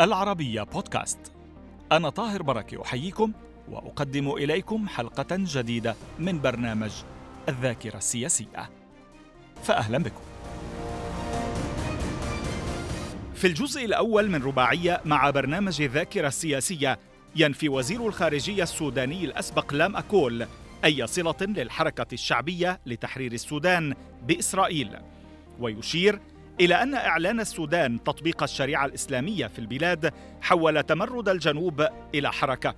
العربية بودكاست. أنا طاهر بركة أحييكم وأقدم إليكم حلقة جديدة من برنامج الذاكرة السياسية. فأهلا بكم. في الجزء الأول من رباعية مع برنامج الذاكرة السياسية ينفي وزير الخارجية السوداني الأسبق لام أكول أي صلة للحركة الشعبية لتحرير السودان بإسرائيل. ويشير إلى أن إعلان السودان تطبيق الشريعة الإسلامية في البلاد حول تمرد الجنوب إلى حركة.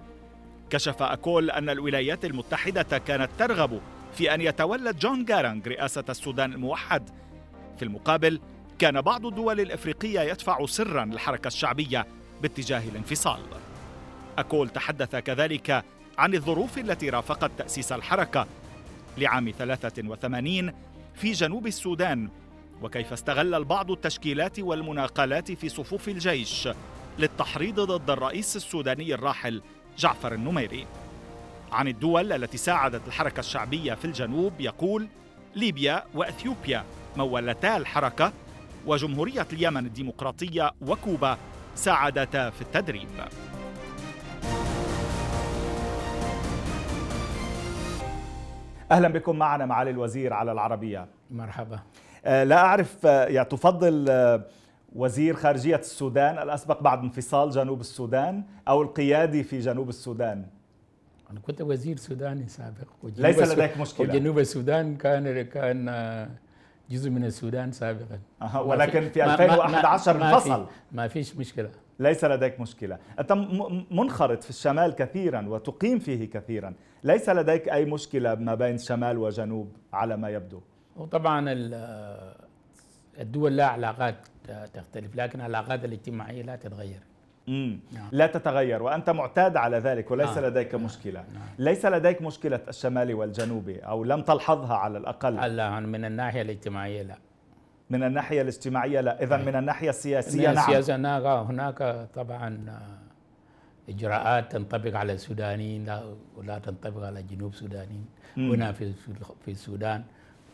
كشف أكول أن الولايات المتحدة كانت ترغب في أن يتولى جون جارانغ رئاسة السودان الموحد. في المقابل كان بعض الدول الإفريقية يدفع سرا للحركة الشعبية باتجاه الانفصال. أكول تحدث كذلك عن الظروف التي رافقت تأسيس الحركة لعام 83 في جنوب السودان وكيف استغل البعض التشكيلات والمناقلات في صفوف الجيش للتحريض ضد الرئيس السوداني الراحل جعفر النميري. عن الدول التي ساعدت الحركة الشعبية في الجنوب يقول ليبيا وأثيوبيا مولتا الحركة وجمهورية اليمن الديمقراطية وكوبا ساعدتا في التدريب. أهلا بكم معنا معالي الوزير على العربية. مرحبا. لا أعرف آه، يعني تفضل آه، وزير خارجية السودان الأسبق بعد انفصال جنوب السودان أو القيادي في جنوب السودان؟ أنا كنت وزير سوداني سابق ليس لديك مشكلة. وجنوب السودان كان كان جزء من السودان سابقا. أه ولكن في 2011 انفصل. ما فيش مشكلة. ليس لديك مشكلة. أنت منخرط في الشمال كثيرا وتقيم فيه كثيرا. ليس لديك أي مشكلة ما بين شمال وجنوب على ما يبدو؟ وطبعا الدول لها علاقات تختلف لكن العلاقات الاجتماعية لا تتغير مم. نعم. لا تتغير وأنت معتاد على ذلك وليس نعم. لديك نعم. مشكلة نعم. ليس لديك مشكلة الشمالي والجنوبي أو لم تلحظها على الأقل لا من الناحية الاجتماعية لا من الناحية الاجتماعية لا اذا من الناحية السياسية من السياسة نعم هناك هناك طبعا إجراءات تنطبق على السودانيين لا ولا تنطبق على جنوب السودانيين هنا في في السودان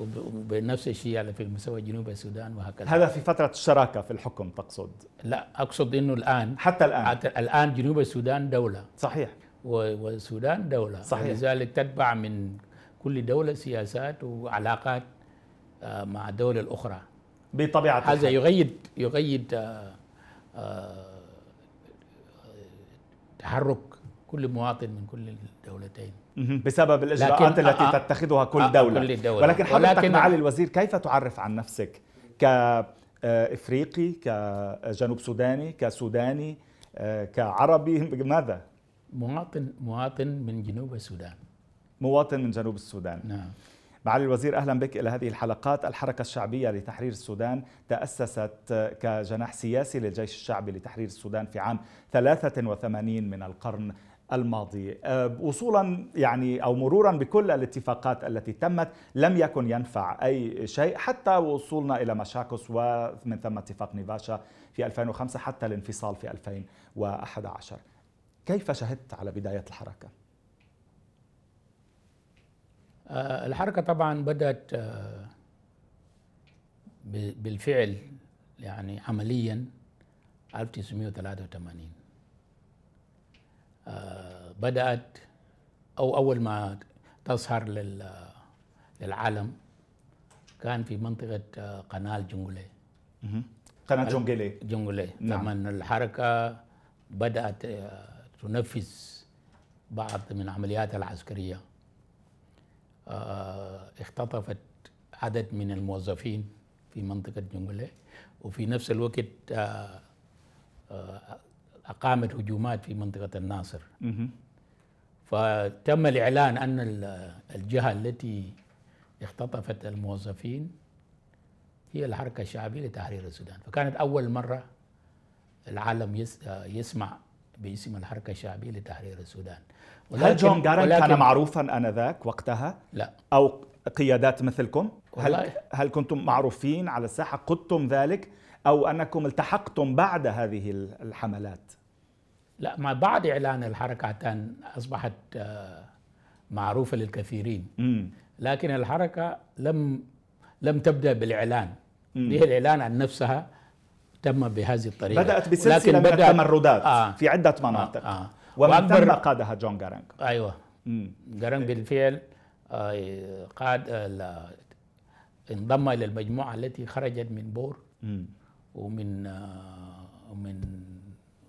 وبنفس الشيء على في مستوى جنوب السودان وهكذا. هذا في فترة الشراكة في الحكم تقصد؟ لا أقصد أنه الآن. حتى الآن. الآن جنوب السودان دولة. صحيح. والسودان دولة. صحيح. لذلك تتبع من كل دولة سياسات وعلاقات آه، مع الدولة الأخرى بطبيعة هذا يغيد يغيد آه، آه، تحرك كل مواطن من كل الدولتين. بسبب الإجراءات التي آه تتخذها كل آه دولة. كل دولة. ولكن حضرتك معالي الوزير كيف تعرف عن نفسك كإفريقي كجنوب سوداني كسوداني كعربي؟ ماذا مواطن مواطن من جنوب السودان. مواطن من جنوب السودان. نعم. معالي الوزير أهلا بك إلى هذه الحلقات. الحركة الشعبية لتحرير السودان تأسست كجناح سياسي للجيش الشعبي لتحرير السودان في عام 83 من القرن الماضي. أه، وصولا يعني أو مرورا بكل الاتفاقات التي تمت لم يكن ينفع أي شيء حتى وصولنا إلى مشاكس ومن ثم اتفاق نيفاشا في 2005 حتى الانفصال في 2011 كيف شهدت على بداية الحركة؟ أه، الحركة طبعا بدأت أه، بالفعل يعني عمليا 1983 آه، بدأت أو أول ما تظهر للعالم كان في منطقة آه، قناة جنجولي قناة جنجولي جنجولي نعم. لما الحركة بدأت آه، تنفذ بعض من العمليات العسكرية اختطفت عدد من الموظفين في منطقة جنجولي وفي نفس الوقت أقامت هجومات في منطقة الناصر. فتم الإعلان أن الجهة التي اختطفت الموظفين هي الحركة الشعبية لتحرير السودان. فكانت أول مرة العالم يسمع باسم الحركة الشعبية لتحرير السودان. هل جون جارن كان معروفا آنذاك وقتها؟ لا. أو قيادات مثلكم؟ هل, هل كنتم معروفين على الساحة؟ قدتم ذلك؟ أو أنكم التحقتم بعد هذه الحملات؟ لا ما بعد إعلان الحركة أصبحت آه، معروفة للكثيرين. لكن الحركة لم لم تبدأ بالإعلان. به الإعلان عن نفسها تم بهذه الطريقة. بدأت بسلسلة من التمردات آه. في عدة مناطق. آه. آه. ومن ثم قادها جون جارانج أيوه. جارانج بالفعل آه قاد آه انضم إلى المجموعة التي خرجت من بور. ومن آه من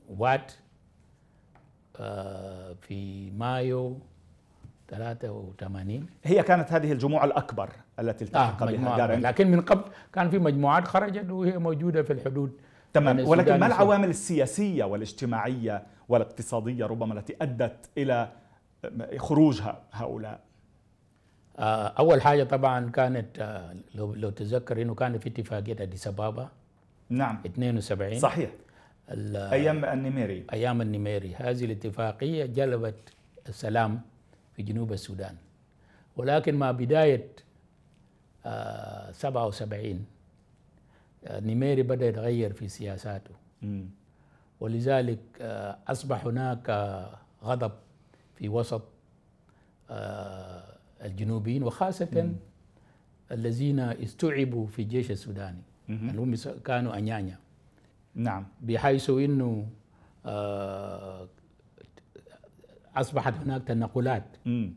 وات. في مايو 83 هي كانت هذه الجموع الأكبر التي التحق آه بها لكن من قبل كان في مجموعات خرجت وهي موجودة في الحدود. تمام. ولكن ما العوامل السياسية والاجتماعية والاقتصادية ربما التي أدت إلى خروج هؤلاء؟ آه، أول حاجة طبعا كانت آه، لو لو تذكر إنه كان في اتفاقية أديس أبابا. نعم. 72 صحيح. أيام النميري. أيام النميري. هذه الاتفاقية جلبت السلام في جنوب السودان. ولكن مع بداية آه 77 آه نيميري بدأ يتغير في سياساته. م. ولذلك آه أصبح هناك غضب في وسط آه الجنوبيين وخاصة م. الذين استوعبوا في الجيش السوداني. اللي هم كانوا أنيانيا نعم بحيث إنه آه أصبحت هناك تنقلات م.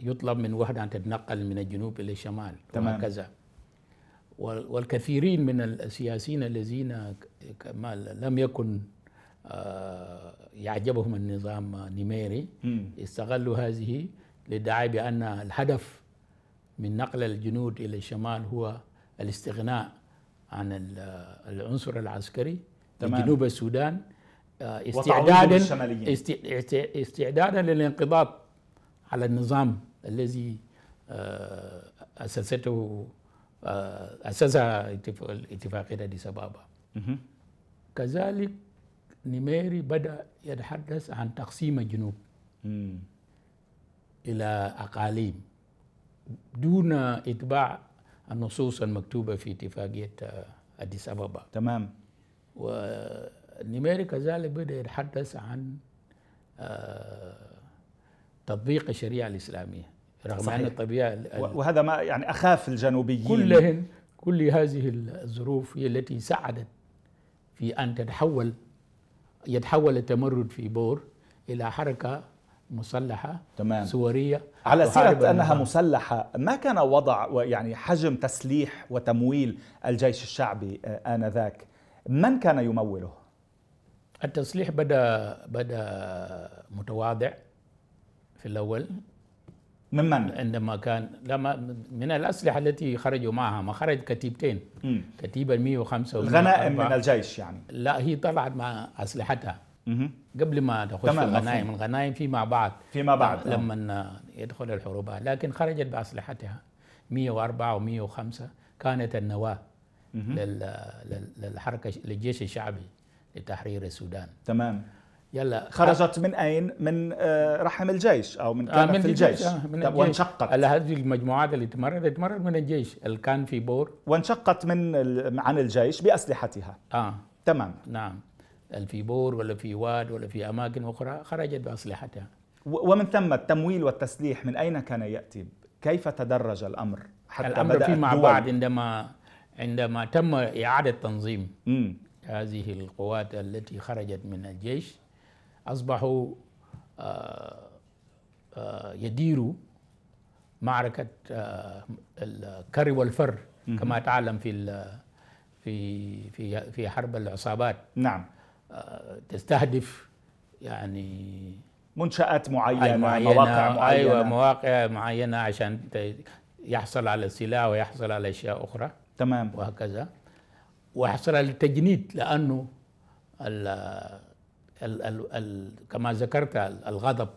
يطلب من وحدة أن تتنقل من الجنوب إلى الشمال تمام. وهكذا والكثيرين من السياسيين الذين لم يكن آه، يعجبهم النظام النميري استغلوا هذه للدعاء بأن الهدف من نقل الجنود إلى الشمال هو الاستغناء عن العنصر العسكري تمام. جنوب السودان آه، استعدادا استعدادا للانقضاض على النظام الذي آه، أسسته آه، اسسها اتفاقيه أديس أبابا. كذلك نيميري بدأ يتحدث عن تقسيم الجنوب إلى أقاليم دون إتباع النصوص المكتوبة في اتفاقية أديس أبابا. تمام. النميري كذلك بدأ يتحدث عن آه، تطبيق الشريعة الإسلامية رغم صحيح. أن الطبيعة وهذا ما يعني أخاف الجنوبيين. كلهن كل هذه الظروف هي التي ساعدت في أن تتحول يتحول التمرد في بور إلى حركة مسلحة تمام. سورية على سيرة أنها مسلحة ما كان وضع يعني حجم تسليح وتمويل الجيش الشعبي آنذاك من كان يموله؟ التصليح بدأ بدأ متواضع في الأول ممن؟ عندما كان لما من الأسلحة التي خرجوا معها ما خرج كتيبتين م. كتيبة 105 الغنائم من الجيش يعني لا هي طلعت مع أسلحتها م. قبل ما تخش في الغنائم الغنائم فيما بعد فيما بعد لما يدخل الحروبات لكن خرجت بأسلحتها. 104 و105 كانت النواة للحركة للجيش الشعبي لتحرير السودان. تمام. يلا خرجت من أين؟ من آه، رحم الجيش أو من كانت آه من في الجيش, آه من الجيش. وانشقت. هذه المجموعات اللي تمرد تمرد من الجيش. اللي كان في بور. وانشقت من عن الجيش بأسلحتها. آه. تمام. نعم. في بور ولا في واد ولا في أماكن أخرى؟ خرجت بأسلحتها. ومن ثم التمويل والتسليح من أين كان يأتي؟ كيف تدرج الأمر حتى الأمر بدأ فيما بعد عندما عندما تم إعادة تنظيم م. هذه القوات التي خرجت من الجيش أصبحوا آه، آه، يديروا معركة آه، الكر والفر كما تعلم في في في في حرب العصابات. نعم. تستهدف يعني منشآت معينة, معينة مواقع معينة. أيوة مواقع معينة عشان يحصل على السلاح ويحصل على أشياء أخرى. تمام. وهكذا. وحصل التجنيد لأنه ال ال ال ال كما ذكرت الغضب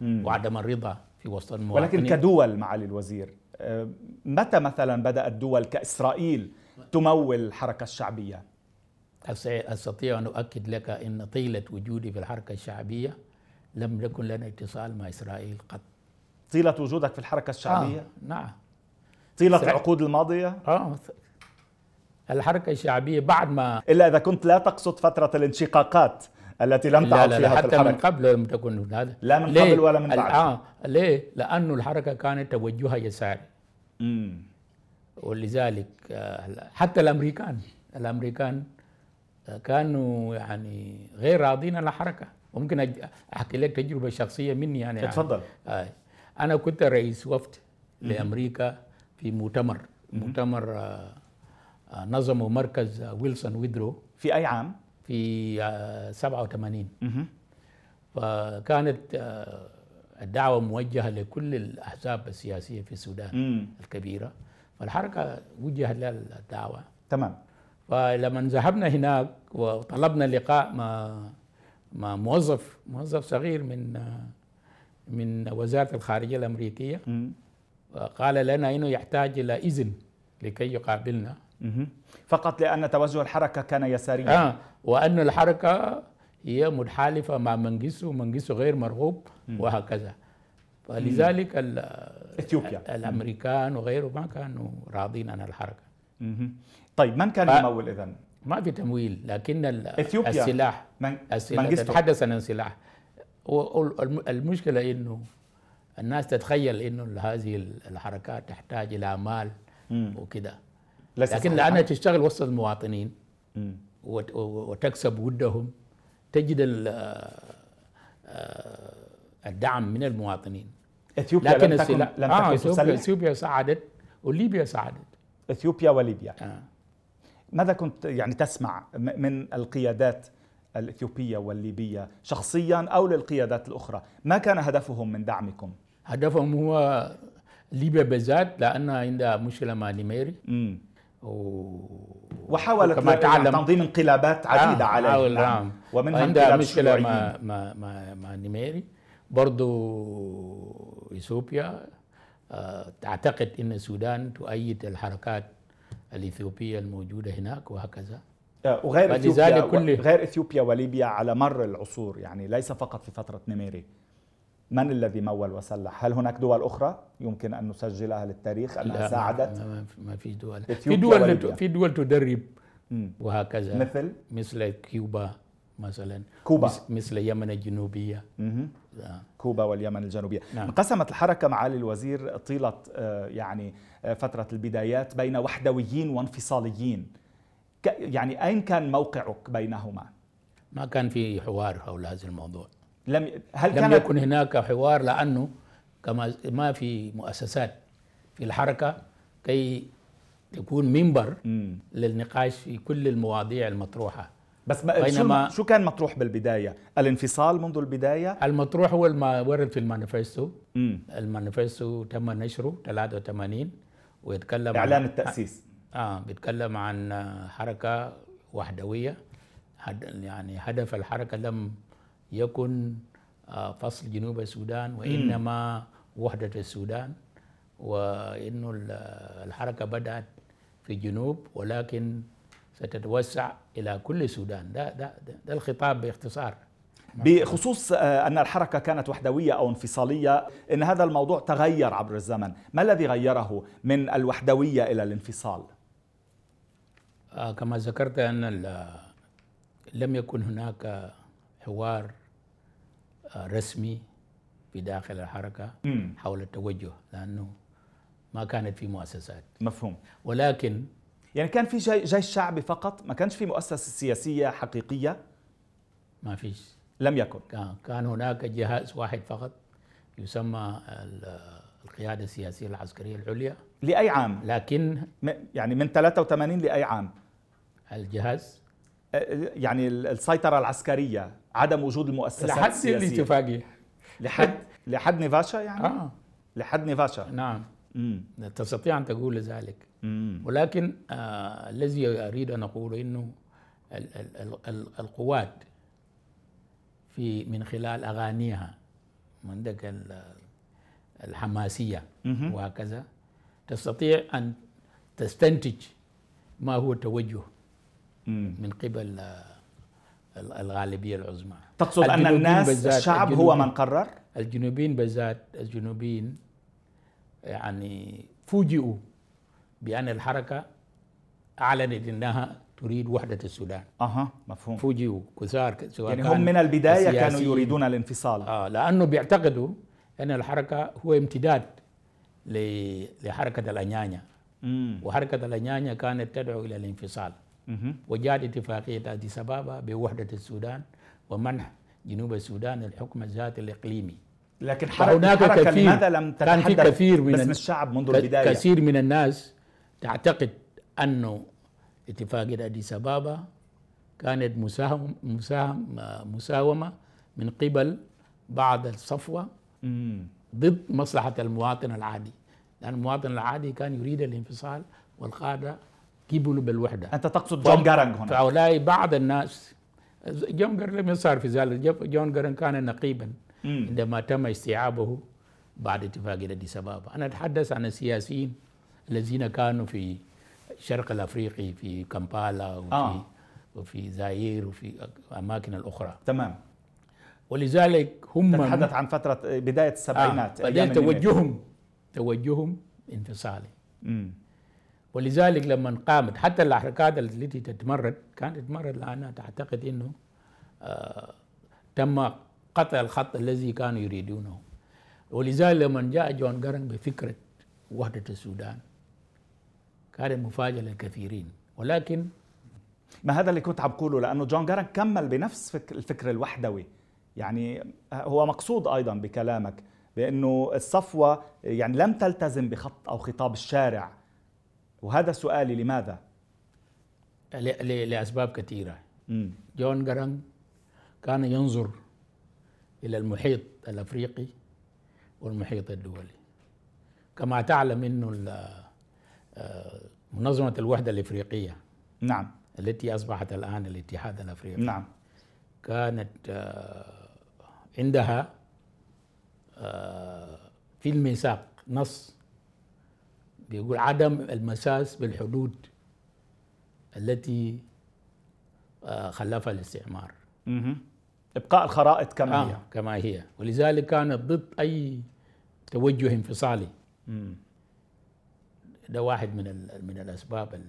مم. وعدم الرضا في وسط المواطنين. ولكن كدول معالي الوزير آه، متى مثلا بدأت دول كإسرائيل تمول الحركة الشعبية؟ أستطيع أن أؤكد لك إن طيلة وجودي في الحركة الشعبية لم يكن لنا اتصال مع إسرائيل قط. طيلة وجودك في الحركة الشعبية؟ آه نعم. طيلة العقود الماضية؟ آه الحركة الشعبية بعد ما إلا إذا كنت لا تقصد فترة الانشقاقات التي لم تعد لا لا فيها حتى من قبل لم تكن هذا. لا من قبل ولا من بعد. آه ليه؟ لأنه الحركة كانت توجهها يساري. ولذلك آه، حتى الأمريكان الأمريكان كانوا يعني غير راضين عن الحركة ممكن أحكي لك تجربة شخصية مني يعني اتفضل. آه. أنا كنت رئيس وفد لأمريكا في مؤتمر مؤتمر آه، آه، نظمه مركز ويلسون ويدرو في أي عام؟ في آه، 87 مهم. فكانت الدعوة موجهة لكل الأحزاب السياسية في السودان. الكبيرة فالحركة وجهت لها الدعوة تمام فلما ذهبنا هناك وطلبنا لقاء مع مع موظف موظف صغير من من وزارة الخارجية الأمريكية. مم. قال لنا إنه يحتاج إلى إذن لكي يقابلنا. فقط لأن توجه الحركة كان يساريا. آه وأن الحركة هي متحالفه مع منجسو ومنجسو غير مرغوب وهكذا. فلذلك إثيوبيا. الأمريكان وغيره ما كانوا راضين عن الحركة. طيب من كان ف- يمول اذا؟ ما في تمويل لكن إثيوبيا. السلاح من السلاح. تتحدث عن السلاح المشكلة إنه الناس تتخيل إنه هذه الحركات تحتاج إلى مال. وكده ليس لكن؟ لأنها تشتغل وسط المواطنين مم. وتكسب ودهم تجد ال- آه، الدعم من المواطنين إثيوبيا لكن لم تكن السلاح لم آه تكن اثيوبيا تسلح إثيوبيا ساعدت وليبيا ساعدت إثيوبيا وليبيا آه. ماذا كنت يعني تسمع من القيادات الإثيوبية والليبية شخصيا أو للقيادات الأخرى ما كان هدفهم من دعمكم هدفهم هو ليبيا بالذات لانها عندها مشكلة مع نيميري. و... وحاولت وكما ل- تعلم- تنظيم انقلابات عديدة آه عليه نعم. نعم ومنها عندها مشكلة. مع مع مع, مع نيميري برضو إثيوبيا آه تعتقد إن السودان تؤيد الحركات الإثيوبية الموجودة هناك وهكذا آه، وغير إثيوبيا كل- غير إثيوبيا وليبيا على مر العصور يعني ليس فقط في فترة نميري من الذي مول وسلح؟ هل هناك دول أخرى يمكن أن نسجلها للتاريخ أنها لا، ساعدت؟ ما, في دول في دول. في دول تدرب مم. وهكذا مثل مثل كيوبا مثلا كوبا. مثل اليمن الجنوبية مهم. كوبا واليمن الجنوبية نعم. انقسمت الحركة معالي الوزير طيلة آه، يعني آه، فترة البدايات بين وحدويين وانفصاليين يعني أين كان موقعك بينهما؟ ما كان في حوار حول هذا الموضوع لم هل لم كانت يكن هناك حوار لأنه كما ما في مؤسسات في الحركة كي تكون منبر. للنقاش في كل المواضيع المطروحة بس بينما- شو كان مطروح بالبداية؟ الانفصال منذ البداية؟ المطروح هو ما ورد في المانيفستو مم. المانيفستو تم نشره 83 ويتكلم إعلان عن التأسيس آه بيتكلم عن حركة وحدوية هد- يعني هدف الحركة لم يكن آه، فصل جنوب السودان وإنما وحدة السودان وإنه ال- الحركة بدأت في الجنوب ولكن ستتوسع إلى كل السودان. ده ده ده, ده الخطاب باختصار. بخصوص آه، أن الحركة كانت وحدوية أو انفصالية إن هذا الموضوع تغير عبر الزمن. ما الذي غيره من الوحدوية إلى الانفصال؟ آه، كما ذكرت أن ال- لم يكن هناك حوار آه، رسمي في داخل الحركة مم. حول التوجه لأنه ما كانت في مؤسسات. مفهوم. ولكن يعني كان في جي- جيش شعبي فقط؟ ما كانش في مؤسسة سياسية حقيقية؟ ما فيش. لم يكن. كان- كان هناك جهاز واحد فقط يسمى ال- القيادة السياسية العسكرية العليا. لأي عام؟ لكن يعني من 83 لأي عام؟ الجهاز يعني ال- السيطرة العسكرية عدم وجود المؤسسات لحد السياسية. الاتفاقيه لحد لحد نيفاشا يعني؟ آه. لحد نيفاشا. نعم. مم. تستطيع أن تقول ذلك. ولكن آه الذي أريد أن اقوله إنه ال ال ال ال القوات في من خلال أغانيها عندك ال- الحماسية. وهكذا تستطيع أن تستنتج ما هو التوجه. من قبل آه، ال- الغالبية العظمى تقصد أن الجنوبيين الناس الشعب هو من قرر؟ الجنوبيين بالذات الجنوبيين يعني فوجئوا بأن الحركة أعلنت أنها تريد وحدة السودان. أها مفهوم. فوجئوا كثار سواء يعني هم من البداية كانوا. يريدون الانفصال. آه لأنه بيعتقدوا أن الحركة هو امتداد لحركة الأنيانيا. وحركة الأنيانيا كانت تدعو إلى الانفصال. وجاءت اتفاقية أديس أبابا بوحدة السودان ومنح جنوب السودان الحكم الذاتي الإقليمي. لكن هناك كثير لماذا لم كان في كثير من باسم الشعب منذ البداية؟ كثير من الناس تعتقد أنه اتفاقية أديس أبابا كانت مساهم مساهم مساومة من قبل بعض الصفوة ضد مصلحة المواطن العادي. لأن المواطن العادي كان يريد الانفصال والقادة قبلوا بالوحدة. أنت تقصد جون جارنج هنا. فهؤلاء بعض الناس جون جارنج لم يسهم في ذلك جون جارنج كان نقيبا عندما تم استيعابه بعد اتفاقية أديس أبابا. أنا أتحدث عن السياسيين الذين كانوا في الشرق الأفريقي في كامبالا وفي آه. وفي زاير وفي أماكن الأخرى. تمام. ولذلك هم تتحدث عن فترة بداية السبعينات آه. بعدين توجههم توجههم انفصالي. ولذلك لما قامت حتى الحركات التي تتمرد كانت تتمرد لانها تعتقد إنه آه تم قطع الخط الذي كانوا يريدونه. ولذلك لما جاء جون جارنج بفكرة وحدة السودان كانت مفاجاه للكثيرين. ولكن ما هذا اللي كنت عم بقوله لأنه جون جارنج كمل بنفس فك الفكر الوحدوي. يعني هو مقصود أيضا بكلامك بأنه الصفوة يعني لم تلتزم بخط أو خطاب الشارع. وهذا سؤالي لماذا؟ لأسباب كثيرة. جون جارنج كان ينظر إلى المحيط الأفريقي والمحيط الدولي. كما تعلم إنه منظمة الوحدة الإفريقية. نعم. التي أصبحت الآن الاتحاد الأفريقي. نعم. كانت آه، عندها آه، في الميثاق نص بيقول عدم المساس بالحدود التي آه، خلفها الاستعمار. إبقاء الخرائط كما آه هي. كما هي. ولذلك كانت ضد أي توجه انفصالي. ده واحد من من الأسباب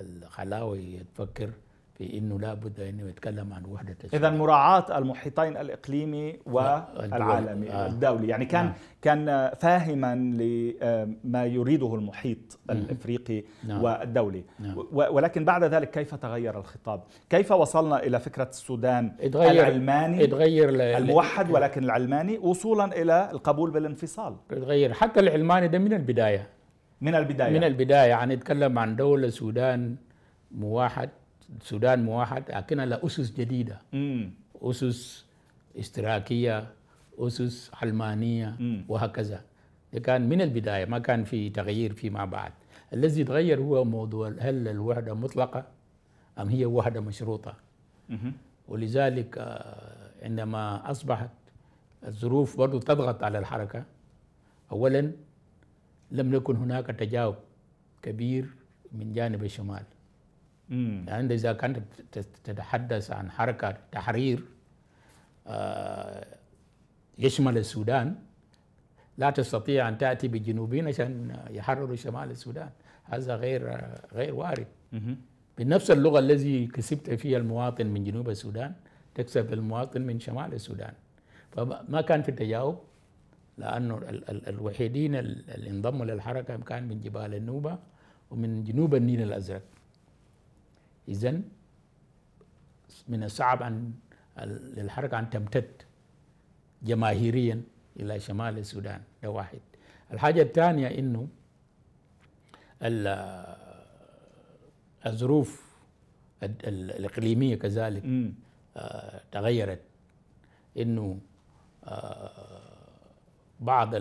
الخلاوي تفكر في إنه لابد انه يتكلم عن وحدة اذا مراعاة المحيطين الإقليمي والعالمي آه. الدولي. يعني كان آه. كان فاهما لما يريده المحيط الإفريقي نعم. والدولي. نعم. ولكن بعد ذلك كيف تغير الخطاب؟ كيف وصلنا إلى فكرة السودان اتغير العلماني اتغير الموحد ولكن العلماني وصولا إلى القبول بالانفصال؟ اتغير. حتى العلماني ده من البداية. من البداية. من البداية. يعني نتكلم عن دولة سودان موحد. السودان موحد لكن لها أسس جديدة مم. أسس اشتراكية أسس علمانية مم. وهكذا كان من البداية ما كان في تغيير فيما بعد الذي تغير هو موضوع هل الوحدة مطلقة أم هي وحدة مشروطة مم. ولذلك عندما أصبحت الظروف برضو تضغط على الحركة أولا لم يكن هناك تجاوب كبير من جانب الشمال يعني إذا كنت تتحدث عن حركة تحرير آه، يشمل السودان لا تستطيع أن تأتي بجنوبين عشان يحرروا شمال السودان. هذا غير غير وارد. بنفس اللغة الذي كسبت فيها المواطن من جنوب السودان تكسب المواطن من شمال السودان. فما كان في تجاوب لأنه الوحيدين اللي انضموا للحركة كان من جبال النوبة ومن جنوب النيل الأزرق. إذا من الصعب أن للحركة أن تمتد جماهيريا إلى شمال السودان ده واحد. الحاجة الثانية إنه الظروف الإقليمية كذلك آه تغيرت. إنه آه بعض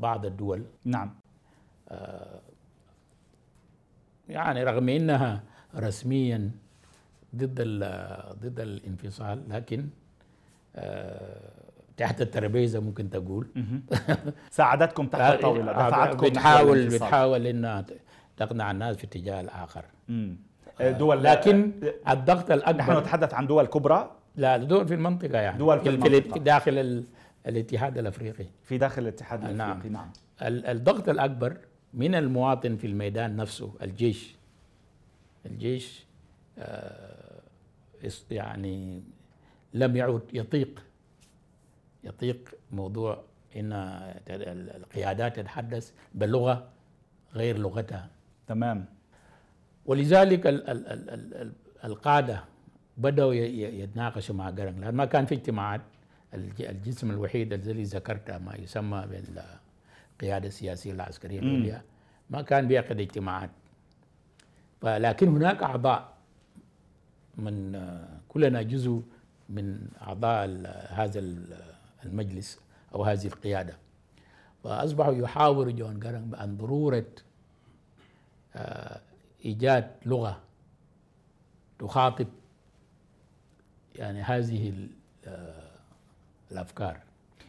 بعض الدول نعم. آه يعني رغم إنها رسميا ضد ضد الانفصال لكن آه، تحت الترابيزه ممكن تقول. ساعدتكم تحت الطاولة دفعتكم بتحاول بتحاول إنها تقنع الناس في اتجاه الآخر. آه، دول لكن الضغط الاكبر نحن نتحدث عن دول كبرى؟ لا دول في المنطقة يعني. دول في, المنطقة. داخل الاتحاد الأفريقي. في داخل الاتحاد الأفريقي نعم, نعم. الضغط الأكبر من المواطن في الميدان نفسه الجيش. الجيش آه، يعني لم يعد يطيق يطيق موضوع إن القيادات تتحدث باللغة غير لغتها. تمام. ولذلك ال ال ال ال ال القادة بدأوا يتناقشوا مع قرن لأن ما كان في اجتماعات. الجسم الوحيد الذي ذكرته ما يسمى بالقيادة السياسية العسكرية العليا ما كان بيعقد اجتماعات. لكن هناك أعضاء من كلنا جزء من أعضاء هذا المجلس أو هذه القيادة. فاصبحوا يحاوروا جون جارنج عن ضرورة آه، إيجاد لغة تخاطب يعني هذه آه، الأفكار.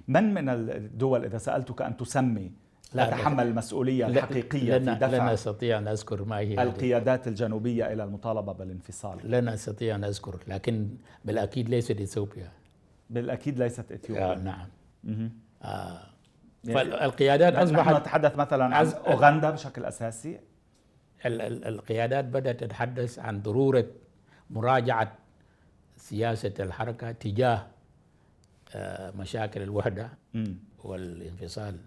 من من الدول إذا سألتك أن تسمي لا تتحمل المسؤولية الحقيقية لن في دفع لن أستطيع أن أذكر ما هي القيادات الجنوبية إلى المطالبة بالانفصال. لن أستطيع أن أذكر لكن بالأكيد ليست إثيوبيا. بالأكيد ليست إثيوبيا. آه نعم. آه يعني فالقيادات أصبحت نتحدث مثلا عن أوغندا بشكل أساسي. القيادات بدأت تتحدث عن ضرورة مراجعة سياسة الحركة تجاه آه، مشاكل الوحدة والانفصال.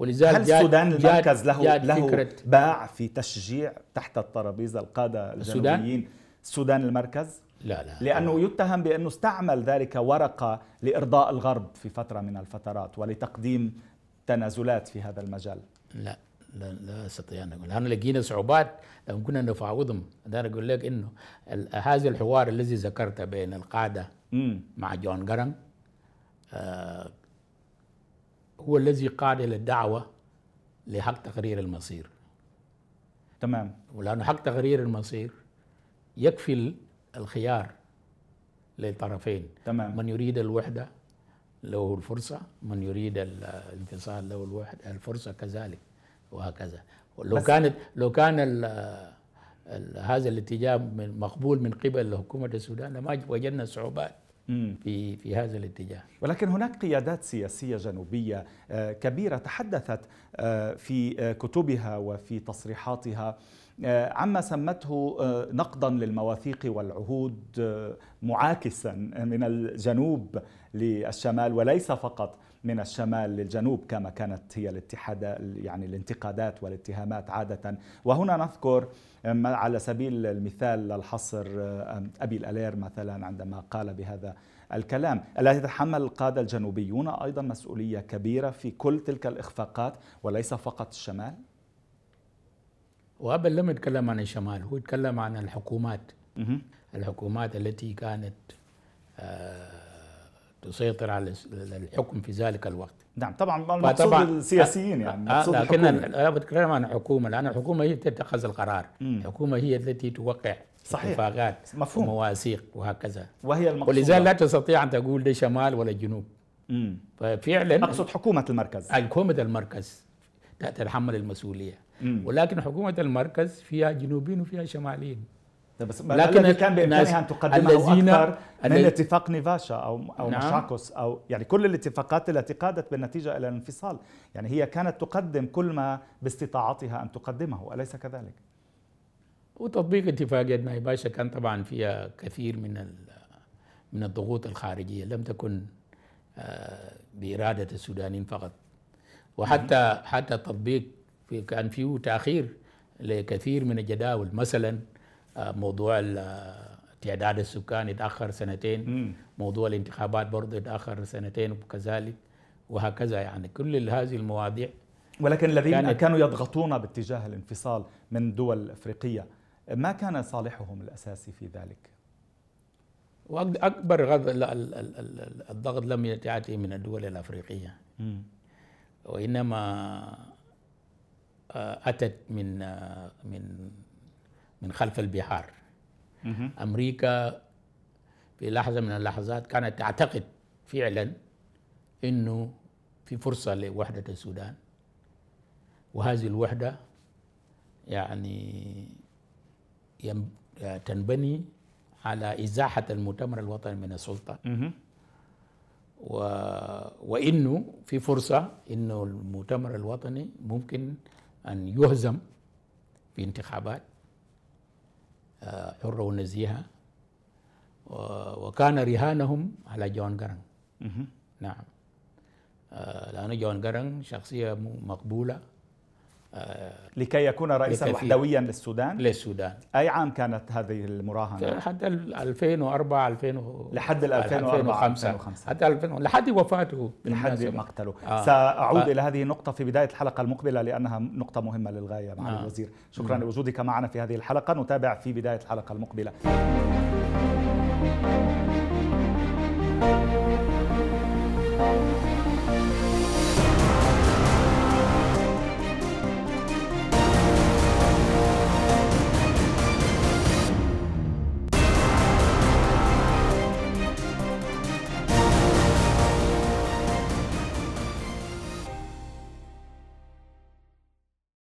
ولذلك هل السودان المركز له له باع في تشجيع تحت الترابيزة القادة الجنوبيين؟ السودان المركز؟ لا لا. لأنه يتهم بأنه استعمل ذلك ورقة لإرضاء الغرب في فترة من الفترات ولتقديم تنازلات في هذا المجال. لا لا لا أستطيع أن أقول. لأنه لقينا صعوبات لما كنا نفاوضهم. أنا أقول لك إنه هذا الحوار الذي ذكرته بين القادة مع جون جرن هو الذي قاد إلى الدعوة لحق تقرير المصير. تمام. ولأنه حق تقرير المصير يكفي الخيار للطرفين. تمام. من يريد الوحدة له الفرصة من يريد الانفصال له الوحده الفرصة كذلك وهكذا. لو كانت لو كان ال ال هذا الاتجاه مقبول من قبل حكومه السودان لما وجدنا صعوبات. في في هذا الاتجاه. ولكن هناك قيادات سياسية جنوبية آه، كبيرة تحدثت آه، في آه، كتبها وفي تصريحاتها عما سمته نقضا للمواثيق والعهود معاكسا من الجنوب للشمال وليس فقط من الشمال للجنوب كما كانت هي الاتحاد يعني الانتقادات والاتهامات عادة. وهنا نذكر على سبيل المثال الحصر أبي الألير مثلا عندما قال بهذا الكلام. الا يتحمل القادة الجنوبيون أيضا مسؤولية كبيرة في كل تلك الإخفاقات وليس فقط الشمال. وابل لم يتكلم عن الشمال هو يتكلم عن الحكومات. الحكومات التي كانت آه تسيطر على الحكم في ذلك الوقت. نعم طبعا المقصود السياسيين يعني آه لكن أنا بتكلم عن الحكومة لأن الحكومة هي تتخذ القرار. الحكومة هي التي توقع صحيح. اتفاقات مفهوم. ومواثيق وهكذا. وهي المقصود. ولذلك لا تستطيع أن تقول ده شمال ولا جنوب. مم. ففعلا أقصد حكومة المركز. حكومة المركز تتحمل المسؤولية. مم. ولكن حكومة المركز فيها جنوبيين وفيها شماليين بس لكن كان بامكانها أن تقدمه أكثر من اتفاق نيفاشا أو أو نعم. مشاكوس أو يعني كل الاتفاقات التي قادت بالنتيجة إلى الانفصال. يعني هي كانت تقدم كل ما باستطاعتها أن تقدمه أليس كذلك؟ وتطبيق اتفاقيه نيفاشا كان طبعا فيها كثير من من الضغوط الخارجية. لم تكن آه، بإرادة السودانيين فقط. وحتى حتى التطبيق كان فيه تأخير لكثير من الجداول. مثلا موضوع تعداد السكان يتأخر سنتين. موضوع الانتخابات برضه يتأخر سنتين وكذلك وهكذا يعني كل هذه المواضيع ولكن الذين كانت كانوا يضغطون باتجاه الانفصال من دول أفريقية ما كان صالحهم الأساسي في ذلك؟ واكبر الضغط لم يأتي من الدول الأفريقية. وإنما أتت من من من خلف البحار. أمريكا في لحظة من اللحظات كانت تعتقد فعلا أنه في فرصة لوحدة السودان. وهذه الوحدة يعني تنبني على إزاحة المؤتمر الوطني من السلطة. و... وإنه في فرصة إنه المؤتمر الوطني ممكن أن يهزم في انتخابات حرة ونزيهة. وكان رهانهم على جون جارنج نعم. آه، لأن جون جارنج شخصية مقبولة. لكي يكون رئيسا وحدويا للسودان للسودان أي عام كانت هذه المراهنة؟ لحد ال 2004 2000 و- لحد ال 2004 2005 2005. حتى 2000 لحد وفاته لحد. مقتله آه. سأعود ف- إلى هذه النقطة في بداية الحلقة المقبلة لأنها نقطة مهمة للغاية مع آه. الوزير شكرا لوجودك معنا في هذه الحلقة نتابع في بداية الحلقة المقبلة